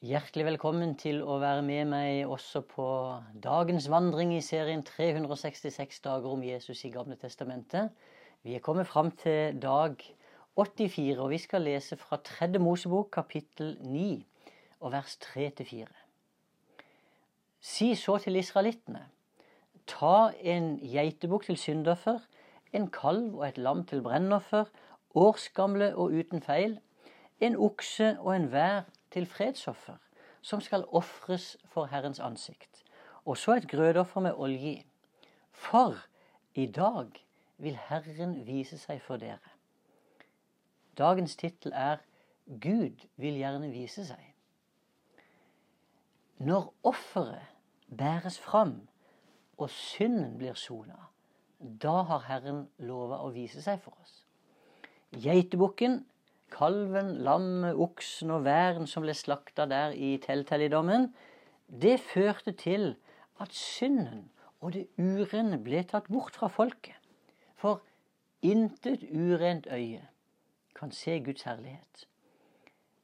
Hjertelig velkommen til å være med meg også på dagens vandring i serien 366 dager om Jesus i Gamle Testamentet. Vi er kommet fram til dag 84, og vi skal lese fra 3. Mosebok kapittel 9 og vers 3-4. Si så til israelittene, ta en geitebukk til syndoffer, en kalv og et lam til brennoffer, årsgamle og uten feil, en okse og en vær til fredsoffer, som skal ofres for Herrens ansikt, og så et grødoffer med olje. For i dag vil Herren vise seg for dere. Dagens tittel er Gud vil gjerne vise seg. Når offeret bæres fram og synden blir sona, da har Herren lova å vise seg for oss. Geitebukken kalven, lammet, oksen og væren som ble slakta der i telthelligdommen, det førte til at synden og det urene ble tatt bort fra folket. For intet urent øye kan se Guds herlighet.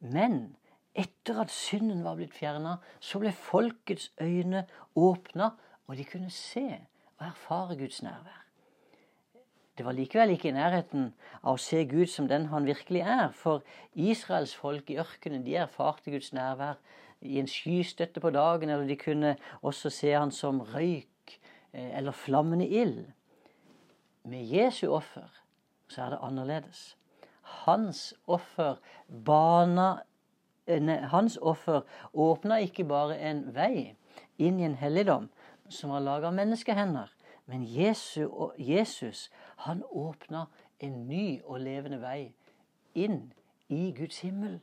Men etter at synden var blitt fjerna, så ble folkets øyne åpna, og de kunne se og erfare Guds nærvær. Det var likevel ikke i nærheten av å se Gud som den han virkelig er. For Israels folk i ørkenen de erfarte Guds nærvær i en skystøtte på dagen, eller de kunne også se han som røyk eh, eller flammende ild. Med Jesu offer så er det annerledes. Hans offer bana eh, Hans offer åpna ikke bare en vei inn i en helligdom som var laga av menneskehender, men Jesus, Jesus han åpna en ny og levende vei inn i Guds himmel.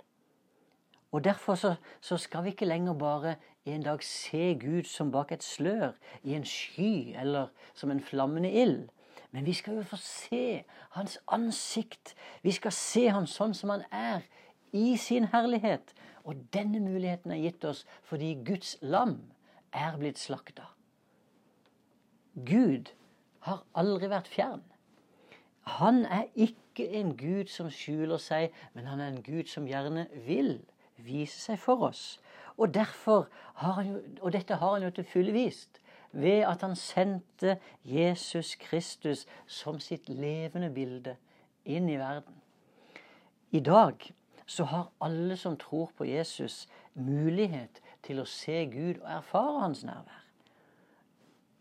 Og Derfor så, så, skal vi ikke lenger bare en dag se Gud som bak et slør, i en sky eller som en flammende ild. Men vi skal jo få se hans ansikt. Vi skal se ham sånn som han er, i sin herlighet. Og denne muligheten er gitt oss fordi Guds lam er blitt slakta. Gud har aldri vært fjern. Han er ikke en Gud som skjuler seg, men han er en Gud som gjerne vil vise seg for oss. Og, har han jo, og dette har han jo til fulle vist ved at han sendte Jesus Kristus som sitt levende bilde inn i verden. I dag så har alle som tror på Jesus, mulighet til å se Gud og erfare hans nærvær.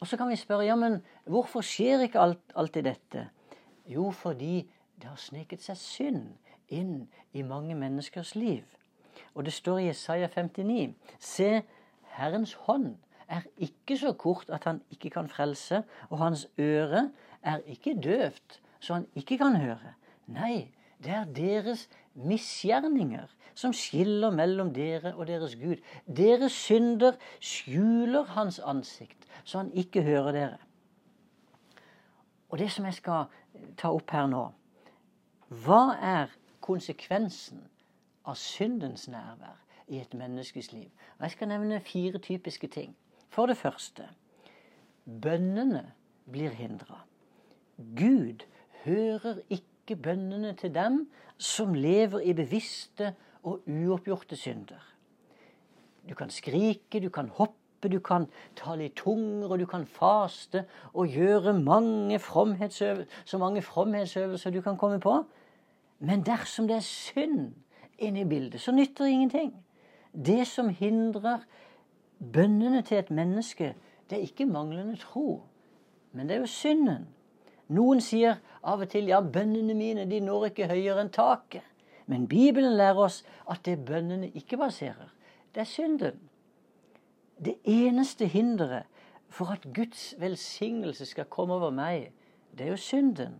Og så kan vi spørre ja, men hvorfor skjer ikke alt, alltid dette? Jo, fordi det har sneket seg synd inn i mange menneskers liv. Og det står i Jesaja 59.: Se, Herrens hånd er ikke så kort at han ikke kan frelse, og hans øre er ikke døvt så han ikke kan høre. Nei, det er deres misgjerninger som skiller mellom dere og deres Gud. Deres synder skjuler hans ansikt så han ikke hører dere. Og det som jeg skal ta opp her nå Hva er konsekvensen av syndens nærvær i et menneskes liv? Og Jeg skal nevne fire typiske ting. For det første bønnene blir hindra. Gud hører ikke bønnene til dem som lever i bevisste og uoppgjorte synder. Du kan skrike, du kan hoppe du kan tale i tunger, og du kan faste og gjøre mange så mange fromhetsøvelser du kan komme på. Men dersom det er synd inne i bildet, så nytter det ingenting. Det som hindrer bønnene til et menneske, det er ikke manglende tro, men det er jo synden. Noen sier av og til ja, bønnene mine de når ikke høyere enn taket. Men Bibelen lærer oss at det bønnene ikke baserer, det er synden. Det eneste hinderet for at Guds velsignelse skal komme over meg, det er jo synden.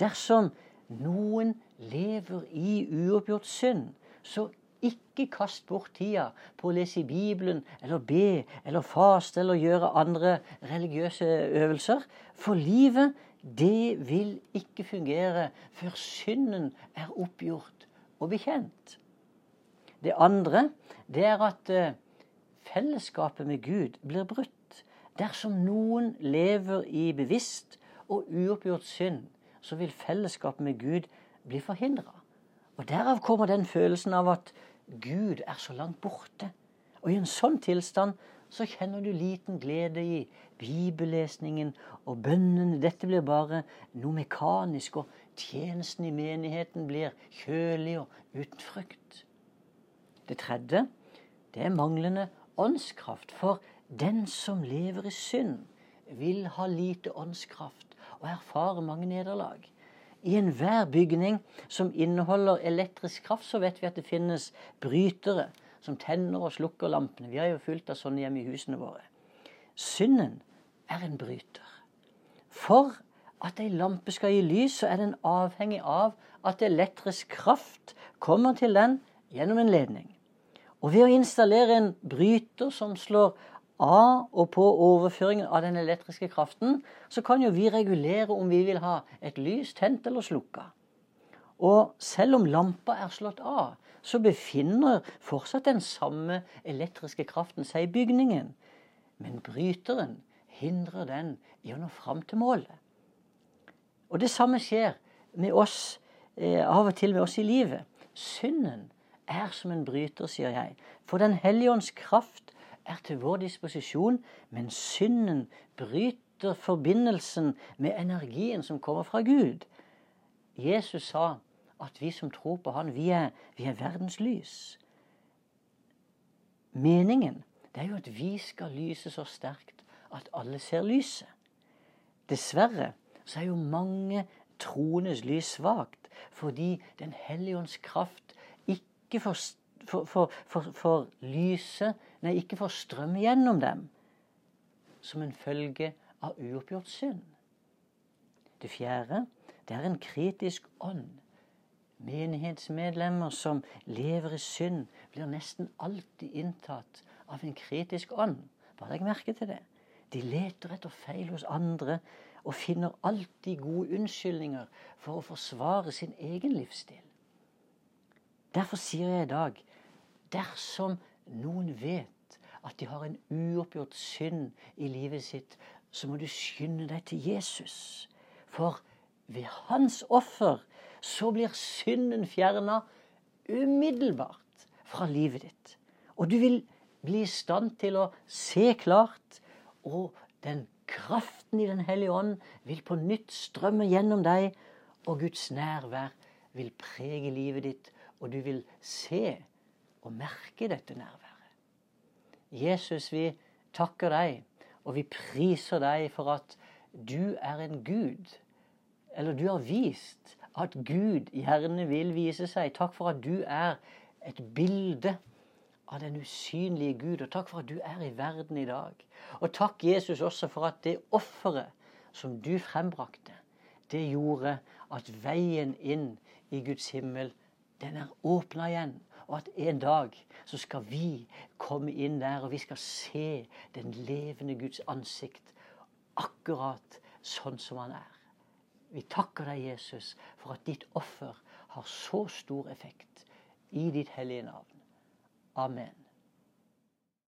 Dersom noen lever i uoppgjort synd, så ikke kast bort tida på å lese i Bibelen eller be eller faste eller gjøre andre religiøse øvelser. For livet, det vil ikke fungere før synden er oppgjort og bekjent. Det andre, det er at eh, fellesskapet med Gud blir brutt. Dersom noen lever i bevisst og uoppgjort synd, så vil fellesskapet med Gud bli forhindra. Og Derav kommer den følelsen av at Gud er så langt borte. Og i en sånn tilstand så kjenner du liten glede i bibellesningen og bønnene. Dette blir bare noe mekanisk, og tjenesten i menigheten blir kjølig og uten frykt. Det tredje det er manglende åndskraft. For den som lever i synd, vil ha lite åndskraft og erfare mange nederlag. I enhver bygning som inneholder elektrisk kraft, så vet vi at det finnes brytere som tenner og slukker lampene. Vi har jo fulgt av sånne hjemme i husene våre. Synden er en bryter. For at ei lampe skal gi lys, så er den avhengig av at elektrisk kraft kommer til den gjennom en ledning. Og ved å installere en bryter som slår av og på overføringen av den elektriske kraften, så kan jo vi regulere om vi vil ha et lys tent eller slukka. Og selv om lampa er slått av, så befinner fortsatt den samme elektriske kraften seg i bygningen. Men bryteren hindrer den i å nå fram til målet. Og det samme skjer med oss, eh, av og til med oss i livet. Synden er som en bryter, sier jeg. For Den hellige ånds kraft er til vår disposisjon, men synden bryter forbindelsen med energien som kommer fra Gud. Jesus sa at vi som tror på Han, vi er, vi er verdens lys. Meningen det er jo at vi skal lyse så sterkt at alle ser lyset. Dessverre så er jo mange troendes lys svakt fordi Den hellige ånds kraft ikke får, for, for, for lyset Nei, ikke får strøm gjennom dem som en følge av uoppgjort synd. Det fjerde det er en kritisk ånd. Menighetsmedlemmer som lever i synd, blir nesten alltid inntatt av en kritisk ånd. Bare legg merke til det. De leter etter feil hos andre og finner alltid gode unnskyldninger for å forsvare sin egen livsstil. Derfor sier jeg i dag dersom noen vet at de har en uoppgjort synd i livet sitt, så må du skynde deg til Jesus. For ved hans offer så blir synden fjerna umiddelbart fra livet ditt. Og du vil bli i stand til å se klart, og den kraften i Den hellige ånd vil på nytt strømme gjennom deg, og Guds nærvær vil prege livet ditt, og du vil se og merke dette nærværet. Jesus, vi takker deg, og vi priser deg for at du er en Gud. Eller du har vist at Gud gjerne vil vise seg. Takk for at du er et bilde av den usynlige Gud. Og takk for at du er i verden i dag. Og takk, Jesus, også for at det offeret som du frembrakte, det gjorde at veien inn i Guds himmel, den er åpna igjen. Og at en dag så skal vi komme inn der, og vi skal se den levende Guds ansikt akkurat sånn som han er. Vi takker deg, Jesus, for at ditt offer har så stor effekt i ditt hellige navn. Amen.